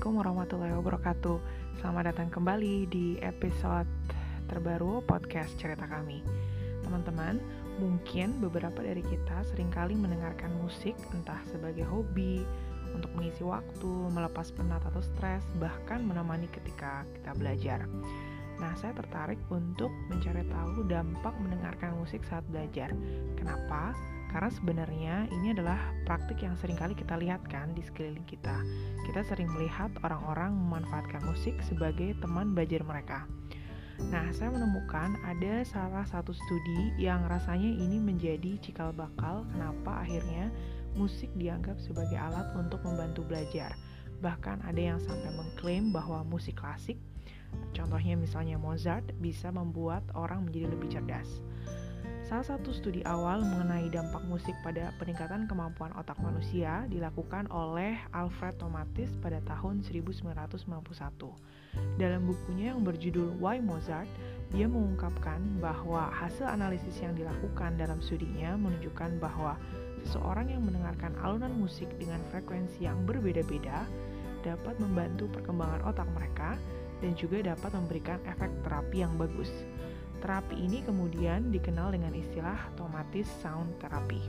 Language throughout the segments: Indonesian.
Assalamualaikum warahmatullahi wabarakatuh. Selamat datang kembali di episode terbaru podcast cerita kami. Teman-teman, mungkin beberapa dari kita sering kali mendengarkan musik entah sebagai hobi, untuk mengisi waktu, melepas penat atau stres, bahkan menemani ketika kita belajar. Nah, saya tertarik untuk mencari tahu dampak mendengarkan musik saat belajar. Kenapa? Karena sebenarnya ini adalah praktik yang sering kali kita lihat kan di sekeliling kita. Kita sering melihat orang-orang memanfaatkan musik sebagai teman belajar mereka. Nah, saya menemukan ada salah satu studi yang rasanya ini menjadi cikal bakal kenapa akhirnya musik dianggap sebagai alat untuk membantu belajar. Bahkan ada yang sampai mengklaim bahwa musik klasik, contohnya misalnya Mozart, bisa membuat orang menjadi lebih cerdas. Salah satu studi awal mengenai dampak musik pada peningkatan kemampuan otak manusia dilakukan oleh Alfred Tomatis pada tahun 1991. Dalam bukunya yang berjudul Why Mozart, dia mengungkapkan bahwa hasil analisis yang dilakukan dalam studinya menunjukkan bahwa seseorang yang mendengarkan alunan musik dengan frekuensi yang berbeda-beda dapat membantu perkembangan otak mereka dan juga dapat memberikan efek terapi yang bagus. Terapi ini kemudian dikenal dengan istilah tomatis sound therapy.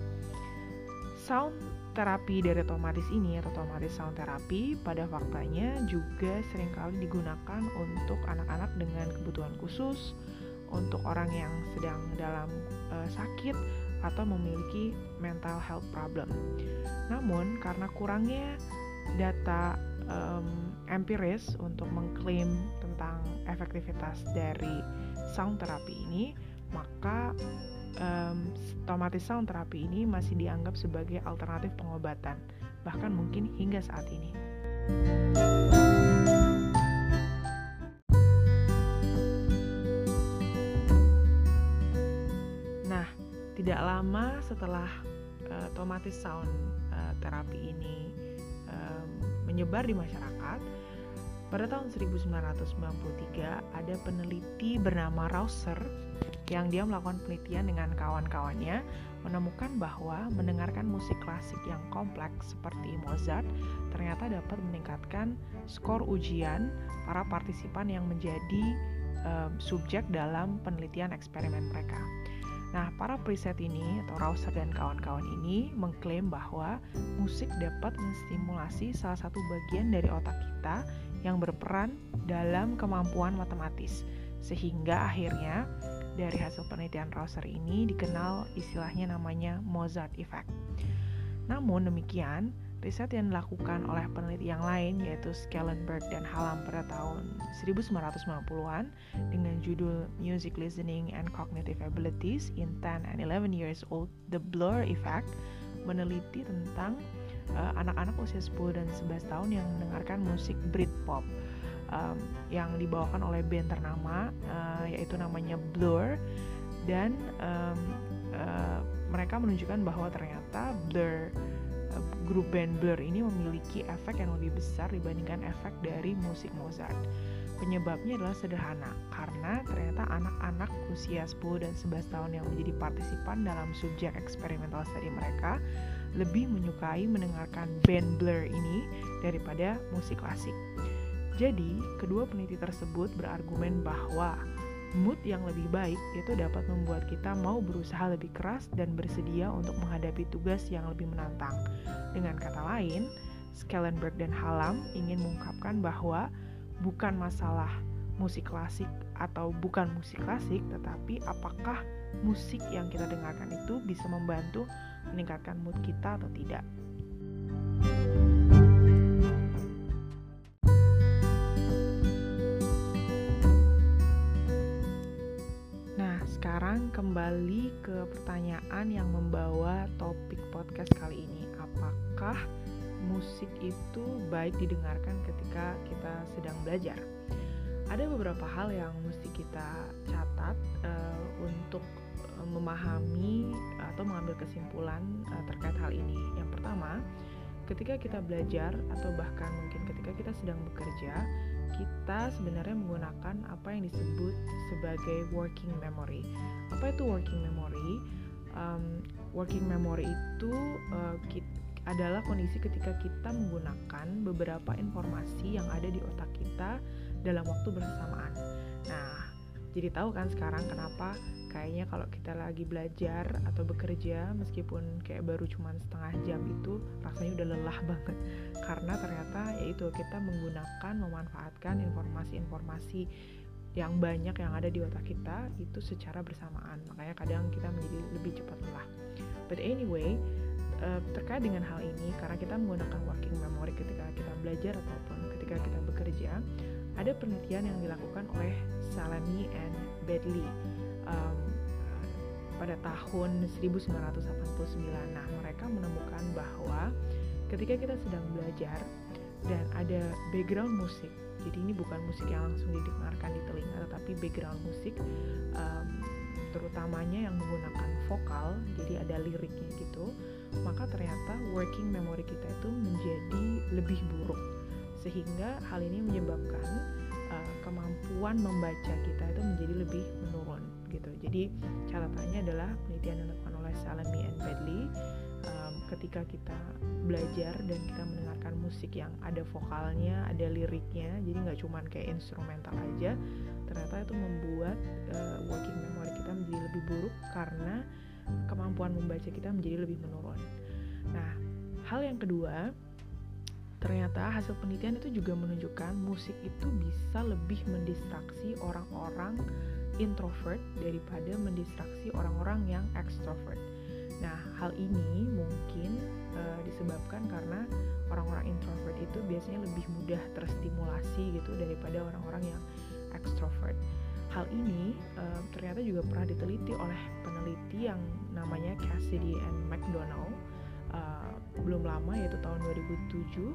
Sound terapi dari tomatis ini atau tomatis sound therapy pada faktanya juga sering kali digunakan untuk anak-anak dengan kebutuhan khusus, untuk orang yang sedang dalam uh, sakit atau memiliki mental health problem. Namun karena kurangnya data um, empiris untuk mengklaim tentang efektivitas dari sound therapy ini, maka um, tomatis sound therapy ini masih dianggap sebagai alternatif pengobatan, bahkan mungkin hingga saat ini. Nah, tidak lama setelah uh, tomatis sound uh, terapi ini um, menyebar di masyarakat, pada tahun 1993 ada peneliti bernama Rauser yang dia melakukan penelitian dengan kawan-kawannya menemukan bahwa mendengarkan musik klasik yang kompleks seperti Mozart ternyata dapat meningkatkan skor ujian para partisipan yang menjadi um, subjek dalam penelitian eksperimen mereka. Nah, para preset ini atau Rauser dan kawan-kawan ini mengklaim bahwa musik dapat menstimulasi salah satu bagian dari otak kita yang berperan dalam kemampuan matematis. Sehingga akhirnya dari hasil penelitian Rauser ini dikenal istilahnya namanya Mozart Effect. Namun demikian, riset yang dilakukan oleh peneliti yang lain yaitu Schellenberg dan Hallam pada tahun 1990-an dengan judul Music Listening and Cognitive Abilities in 10 and 11 Years Old, The Blur Effect meneliti tentang uh, anak-anak usia 10 dan 11 tahun yang mendengarkan musik Britpop um, yang dibawakan oleh band ternama uh, yaitu namanya Blur dan um, uh, mereka menunjukkan bahwa ternyata Blur uh, grup band Blur ini memiliki efek yang lebih besar dibandingkan efek dari musik Mozart. Penyebabnya adalah sederhana, karena ternyata anak-anak usia 10 dan 11 tahun yang menjadi partisipan dalam subjek eksperimental study mereka lebih menyukai mendengarkan band Blur ini daripada musik klasik. Jadi, kedua peneliti tersebut berargumen bahwa mood yang lebih baik itu dapat membuat kita mau berusaha lebih keras dan bersedia untuk menghadapi tugas yang lebih menantang. Dengan kata lain, Schellenberg dan Hallam ingin mengungkapkan bahwa bukan masalah musik klasik atau bukan musik klasik, tetapi apakah musik yang kita dengarkan itu bisa membantu meningkatkan mood kita atau tidak. Nah, sekarang kembali ke pertanyaan yang membawa topik podcast kali ini. Apakah musik itu baik didengarkan ketika kita sedang belajar. Ada beberapa hal yang mesti kita catat uh, untuk uh, memahami atau mengambil kesimpulan uh, terkait hal ini. Yang pertama, ketika kita belajar atau bahkan mungkin ketika kita sedang bekerja, kita sebenarnya menggunakan apa yang disebut sebagai working memory. Apa itu working memory? Um, working memory itu uh, kita, adalah kondisi ketika kita menggunakan beberapa informasi yang ada di otak kita dalam waktu bersamaan. Nah, jadi tahu kan sekarang kenapa kayaknya kalau kita lagi belajar atau bekerja meskipun kayak baru cuma setengah jam itu rasanya udah lelah banget. Karena ternyata yaitu kita menggunakan memanfaatkan informasi-informasi yang banyak yang ada di otak kita itu secara bersamaan. Makanya kadang kita menjadi lebih cepat lelah. But anyway uh, terkait dengan hal ini karena kita menggunakan working memory ketika kita belajar ataupun ketika kita bekerja ada penelitian yang dilakukan oleh Salami and Bedley um, pada tahun 1989 nah mereka menemukan bahwa ketika kita sedang belajar dan ada background musik jadi ini bukan musik yang langsung didengarkan di telinga tetapi background musik um, terutamanya yang menggunakan vokal jadi ada liriknya gitu maka ternyata working memory kita itu menjadi lebih buruk sehingga hal ini menyebabkan uh, kemampuan membaca kita itu menjadi lebih menurun gitu jadi catatannya adalah penelitian yang dilakukan oleh Salami and Bedley um, ketika kita belajar dan kita mendengarkan musik yang ada vokalnya, ada liriknya, jadi nggak cuma kayak instrumental aja, ternyata itu membuat uh, working memory kita menjadi lebih buruk karena kemampuan membaca kita menjadi lebih menurun. Nah, hal yang kedua, ternyata hasil penelitian itu juga menunjukkan musik itu bisa lebih mendistraksi orang-orang introvert daripada mendistraksi orang-orang yang extrovert. Nah, hal ini mungkin uh, disebabkan karena orang-orang introvert itu biasanya lebih mudah terstimulasi gitu daripada orang-orang yang extrovert. Hal ini uh, ternyata juga pernah diteliti oleh peneliti yang namanya Cassidy and McDonald uh, belum lama yaitu tahun 2007.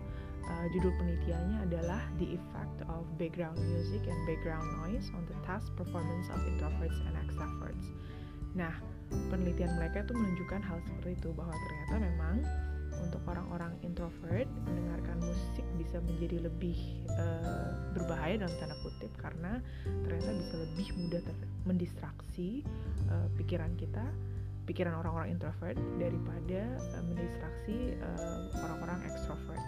Uh, judul penelitiannya adalah The Effect of Background Music and Background Noise on the Task Performance of Introverts and Extroverts. Nah, penelitian mereka itu menunjukkan hal seperti itu bahwa ternyata memang untuk orang-orang introvert mendengarkan musik bisa menjadi lebih uh, berbahaya dalam tanda kutip karena ternyata bisa lebih mudah mendistraksi uh, pikiran kita pikiran orang-orang introvert daripada uh, mendistraksi orang-orang uh, extrovert.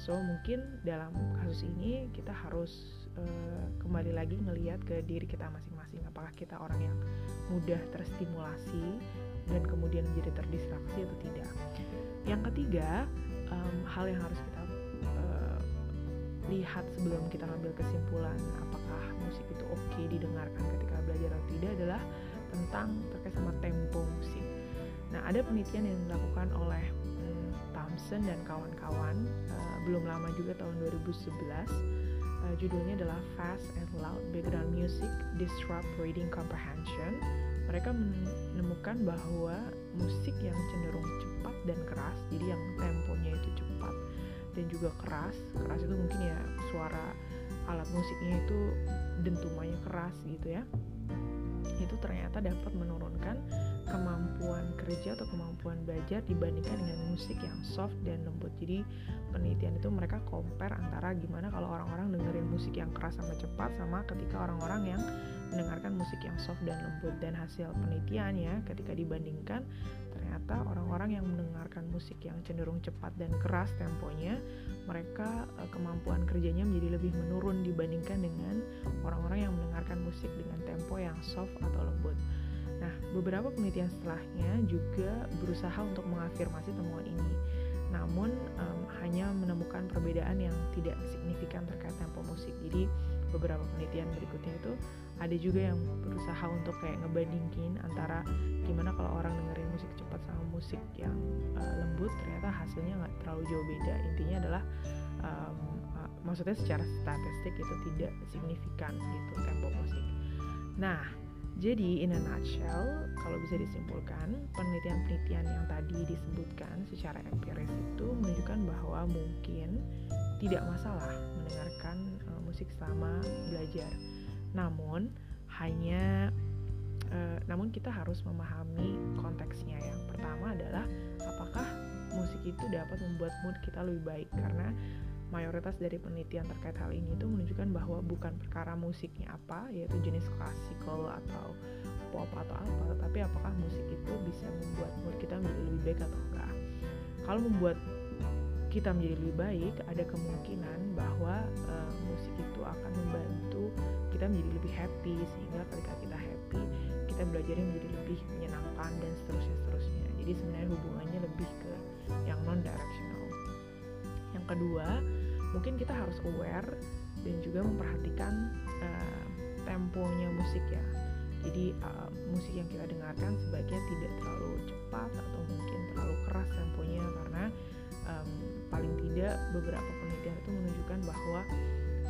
So mungkin dalam kasus ini kita harus uh, kembali lagi ngelihat ke diri kita masing-masing apakah kita orang yang mudah terstimulasi dan kemudian menjadi terdistraksi atau tidak. Yang ketiga, um, hal yang harus kita uh, lihat sebelum kita ambil kesimpulan apakah musik itu oke okay didengarkan ketika belajar atau tidak adalah tentang terkait sama tempo musik. Nah, ada penelitian yang dilakukan oleh um, Thompson dan kawan-kawan uh, belum lama juga tahun 2011 uh, judulnya adalah Fast and Loud Background Music Disrupt Reading Comprehension. Mereka menemukan bahwa musik yang cenderung cepat dan keras, jadi yang temponya itu cepat dan juga keras. Keras itu mungkin ya suara alat musiknya itu dentumannya keras gitu ya. Itu ternyata dapat menurunkan kemampuan kerja atau kemampuan belajar dibandingkan dengan musik yang soft dan lembut. Jadi penelitian itu mereka compare antara gimana kalau orang-orang dengerin musik yang keras sama cepat sama ketika orang-orang yang mendengarkan musik yang soft dan lembut dan hasil penelitiannya ketika dibandingkan ternyata orang-orang yang mendengarkan musik yang cenderung cepat dan keras temponya mereka eh, kemampuan kerjanya menjadi lebih menurun dibandingkan dengan orang-orang yang mendengarkan musik dengan tempo yang soft atau lembut. Nah, beberapa penelitian setelahnya juga berusaha untuk mengafirmasi temuan ini. Namun um, hanya menemukan perbedaan yang tidak signifikan terkait tempo musik. Jadi beberapa penelitian berikutnya itu ada juga yang berusaha untuk kayak ngebandingin antara gimana kalau orang dengerin musik cepat sama musik yang uh, lembut ternyata hasilnya nggak terlalu jauh beda intinya adalah um, uh, maksudnya secara statistik itu tidak signifikan gitu tempo musik nah jadi, in a nutshell, kalau bisa disimpulkan, penelitian-penelitian yang tadi disebutkan secara empiris itu menunjukkan bahwa mungkin tidak masalah mendengarkan uh, musik selama belajar. Namun, hanya uh, namun kita harus memahami konteksnya. Yang pertama adalah apakah musik itu dapat membuat mood kita lebih baik karena mayoritas dari penelitian terkait hal ini itu menunjukkan bahwa bukan perkara musiknya apa, yaitu jenis klasikal atau pop atau apa, tetapi apakah musik itu bisa membuat mood kita menjadi lebih baik atau enggak. Kalau membuat kita menjadi lebih baik, ada kemungkinan bahwa uh, musik itu akan membantu kita menjadi lebih happy sehingga ketika kita happy kita belajarnya menjadi lebih menyenangkan dan seterusnya seterusnya. Jadi sebenarnya hubungannya lebih ke yang non directional. Yang kedua, mungkin kita harus aware dan juga memperhatikan uh, temponya musik ya. Jadi uh, musik yang kita dengarkan sebaiknya tidak terlalu cepat atau mungkin terlalu keras temponya karena um, paling tidak beberapa penelitian itu menunjukkan bahwa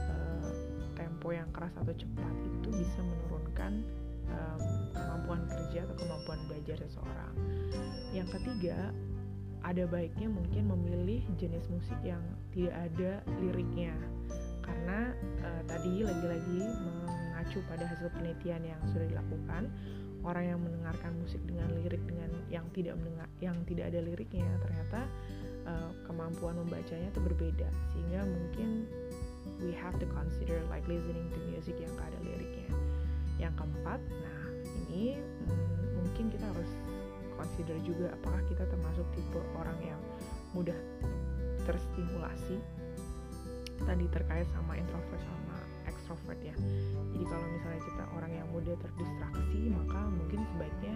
uh, tempo yang keras atau cepat itu bisa menurunkan um, kemampuan kerja atau kemampuan belajar seseorang. Yang ketiga, ada baiknya mungkin memilih jenis musik yang tidak ada liriknya. Karena uh, tadi lagi-lagi mengacu pada hasil penelitian yang sudah dilakukan orang yang mendengarkan musik dengan lirik dengan yang tidak mendengar yang tidak ada liriknya ternyata uh, kemampuan membacanya itu berbeda. Sehingga mungkin we have to consider like listening to music yang gak ada liriknya yang keempat nah ini mungkin kita harus consider juga apakah kita termasuk tipe orang yang mudah terstimulasi tadi terkait sama introvert sama extrovert ya. Jadi kalau misalnya kita orang yang mudah terdistraksi maka mungkin sebaiknya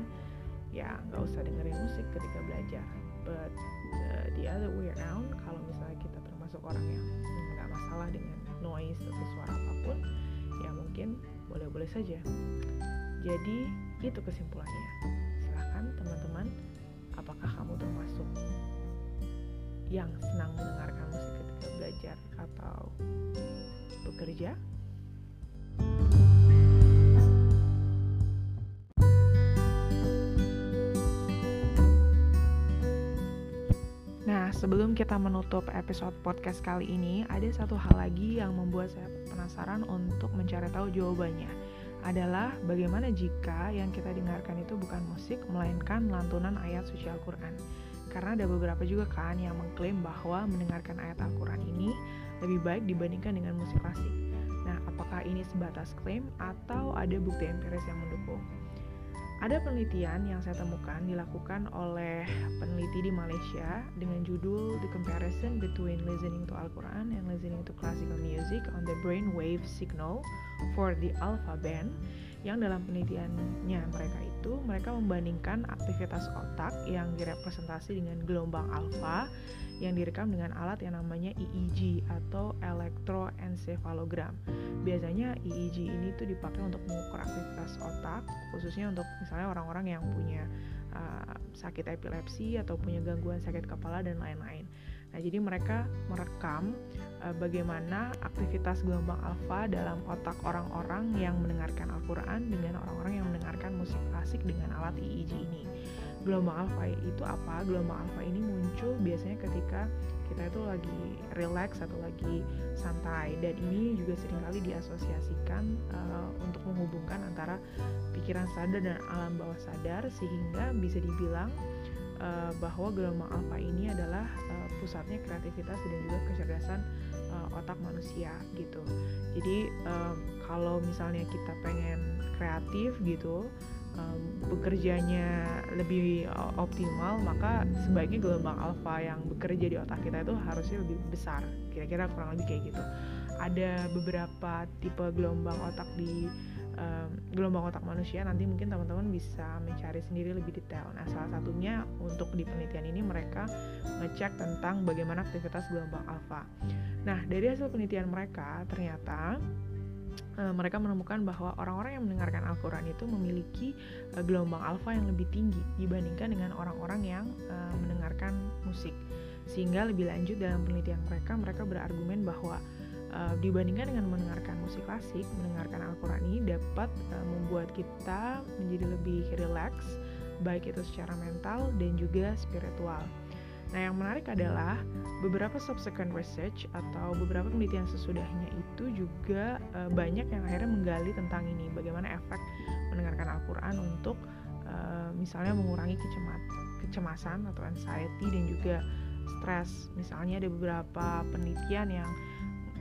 ya nggak usah dengerin musik ketika belajar. But uh, the other way around kalau misalnya kita termasuk orang yang nggak masalah dengan noise atau suara apa pun ya mungkin boleh-boleh saja. Jadi itu kesimpulannya. Silahkan teman-teman apakah kamu termasuk yang senang mendengarkan musik ketika belajar atau bekerja? Nah, sebelum kita menutup episode podcast kali ini, ada satu hal lagi yang membuat saya penasaran untuk mencari tahu jawabannya. Adalah bagaimana jika yang kita dengarkan itu bukan musik, melainkan lantunan ayat suci Al-Quran. Karena ada beberapa juga kan yang mengklaim bahwa mendengarkan ayat Al-Quran ini lebih baik dibandingkan dengan musik klasik. Nah, apakah ini sebatas klaim atau ada bukti empiris yang mendukung? Ada penelitian yang saya temukan dilakukan oleh peneliti di Malaysia dengan judul The Comparison Between Listening to Al-Quran and Listening to Classical Music on the Brain Wave Signal for the Alpha Band yang dalam penelitiannya mereka itu mereka membandingkan aktivitas otak yang direpresentasi dengan gelombang alfa yang direkam dengan alat yang namanya EEG atau elektroencephalogram. Biasanya EEG ini tuh dipakai untuk mengukur aktivitas otak, khususnya untuk misalnya orang-orang yang punya uh, sakit epilepsi atau punya gangguan sakit kepala dan lain-lain. Nah, jadi mereka merekam uh, bagaimana aktivitas gelombang alfa dalam otak orang-orang yang mendengarkan Al-Qur'an dengan orang-orang yang mendengarkan musik klasik dengan alat EEG ini. Gelombang alfa itu apa? Gelombang alfa ini muncul biasanya ketika kita itu lagi relax atau lagi santai. Dan ini juga sering kali diasosiasikan uh, untuk menghubungkan antara pikiran sadar dan alam bawah sadar sehingga bisa dibilang uh, bahwa gelombang alfa ini adalah uh, pusatnya kreativitas dan juga kecerdasan uh, otak manusia gitu. Jadi uh, kalau misalnya kita pengen kreatif gitu um, bekerjanya lebih optimal maka sebaiknya gelombang alfa yang bekerja di otak kita itu harusnya lebih besar. Kira-kira kurang lebih kayak gitu. Ada beberapa tipe gelombang otak di um, gelombang otak manusia nanti mungkin teman-teman bisa mencari sendiri lebih detail nah salah satunya untuk di penelitian ini mereka ngecek tentang bagaimana aktivitas gelombang alfa nah dari hasil penelitian mereka ternyata mereka menemukan bahwa orang-orang yang mendengarkan Al-Quran itu memiliki uh, gelombang alfa yang lebih tinggi dibandingkan dengan orang-orang yang uh, mendengarkan musik. Sehingga lebih lanjut dalam penelitian mereka, mereka berargumen bahwa uh, dibandingkan dengan mendengarkan musik klasik, mendengarkan Al-Quran ini dapat uh, membuat kita menjadi lebih rileks, baik itu secara mental dan juga spiritual. Nah, yang menarik adalah beberapa subsequent research atau beberapa penelitian sesudahnya itu juga uh, banyak yang akhirnya menggali tentang ini, bagaimana efek mendengarkan Al-Qur'an untuk uh, misalnya mengurangi kecemat, kecemasan atau anxiety dan juga stres. Misalnya ada beberapa penelitian yang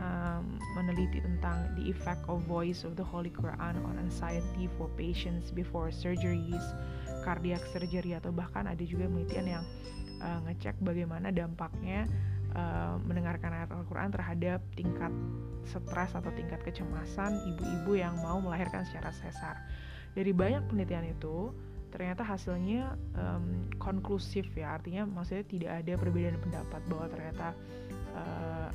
um, meneliti tentang the effect of voice of the Holy Quran on anxiety for patients before surgeries, cardiac surgery atau bahkan ada juga penelitian yang uh, ngecek bagaimana dampaknya uh, mendengarkan ayat Al-Quran terhadap tingkat stres atau tingkat kecemasan ibu-ibu yang mau melahirkan secara sesar. Dari banyak penelitian itu, ternyata hasilnya um, konklusif ya, artinya maksudnya tidak ada perbedaan pendapat bahwa ternyata uh,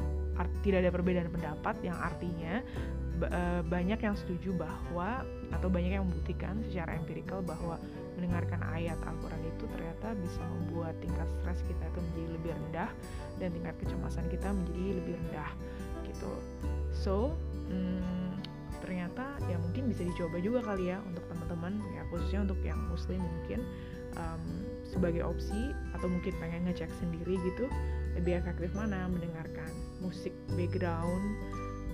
tidak ada perbedaan pendapat yang artinya uh, banyak yang setuju bahwa atau banyak yang membuktikan secara empirikal bahwa mendengarkan ayat Al-Quran itu ternyata bisa membuat tingkat stres kita itu menjadi lebih rendah dan tingkat kecemasan kita menjadi lebih rendah gitu. So hmm, ternyata ya mungkin bisa dicoba juga kali ya untuk teman-teman ya khususnya untuk yang muslim mungkin um, sebagai opsi atau mungkin pengen ngecek sendiri gitu lebih efektif mana mendengarkan musik background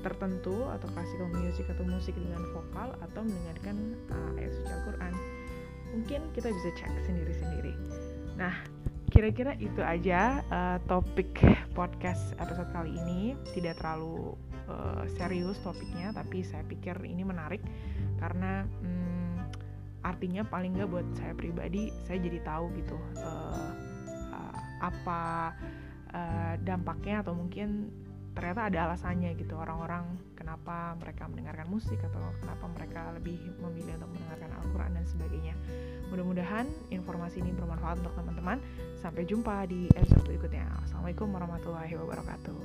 tertentu atau classical music atau musik dengan vokal atau mendengarkan uh, ayat suci Al-Quran mungkin kita bisa cek sendiri-sendiri. Nah, kira-kira itu aja uh, topik podcast episode kali ini. Tidak terlalu uh, serius topiknya, tapi saya pikir ini menarik karena hmm, artinya paling nggak buat saya pribadi, saya jadi tahu gitu uh, uh, apa uh, dampaknya atau mungkin ternyata ada alasannya gitu orang-orang kenapa mereka mendengarkan musik atau kenapa mereka lebih memilih untuk mendengarkan Al-Quran dan sebagainya. Mudah-mudahan informasi ini bermanfaat untuk teman-teman. Sampai jumpa di episode berikutnya. Assalamualaikum warahmatullahi wabarakatuh.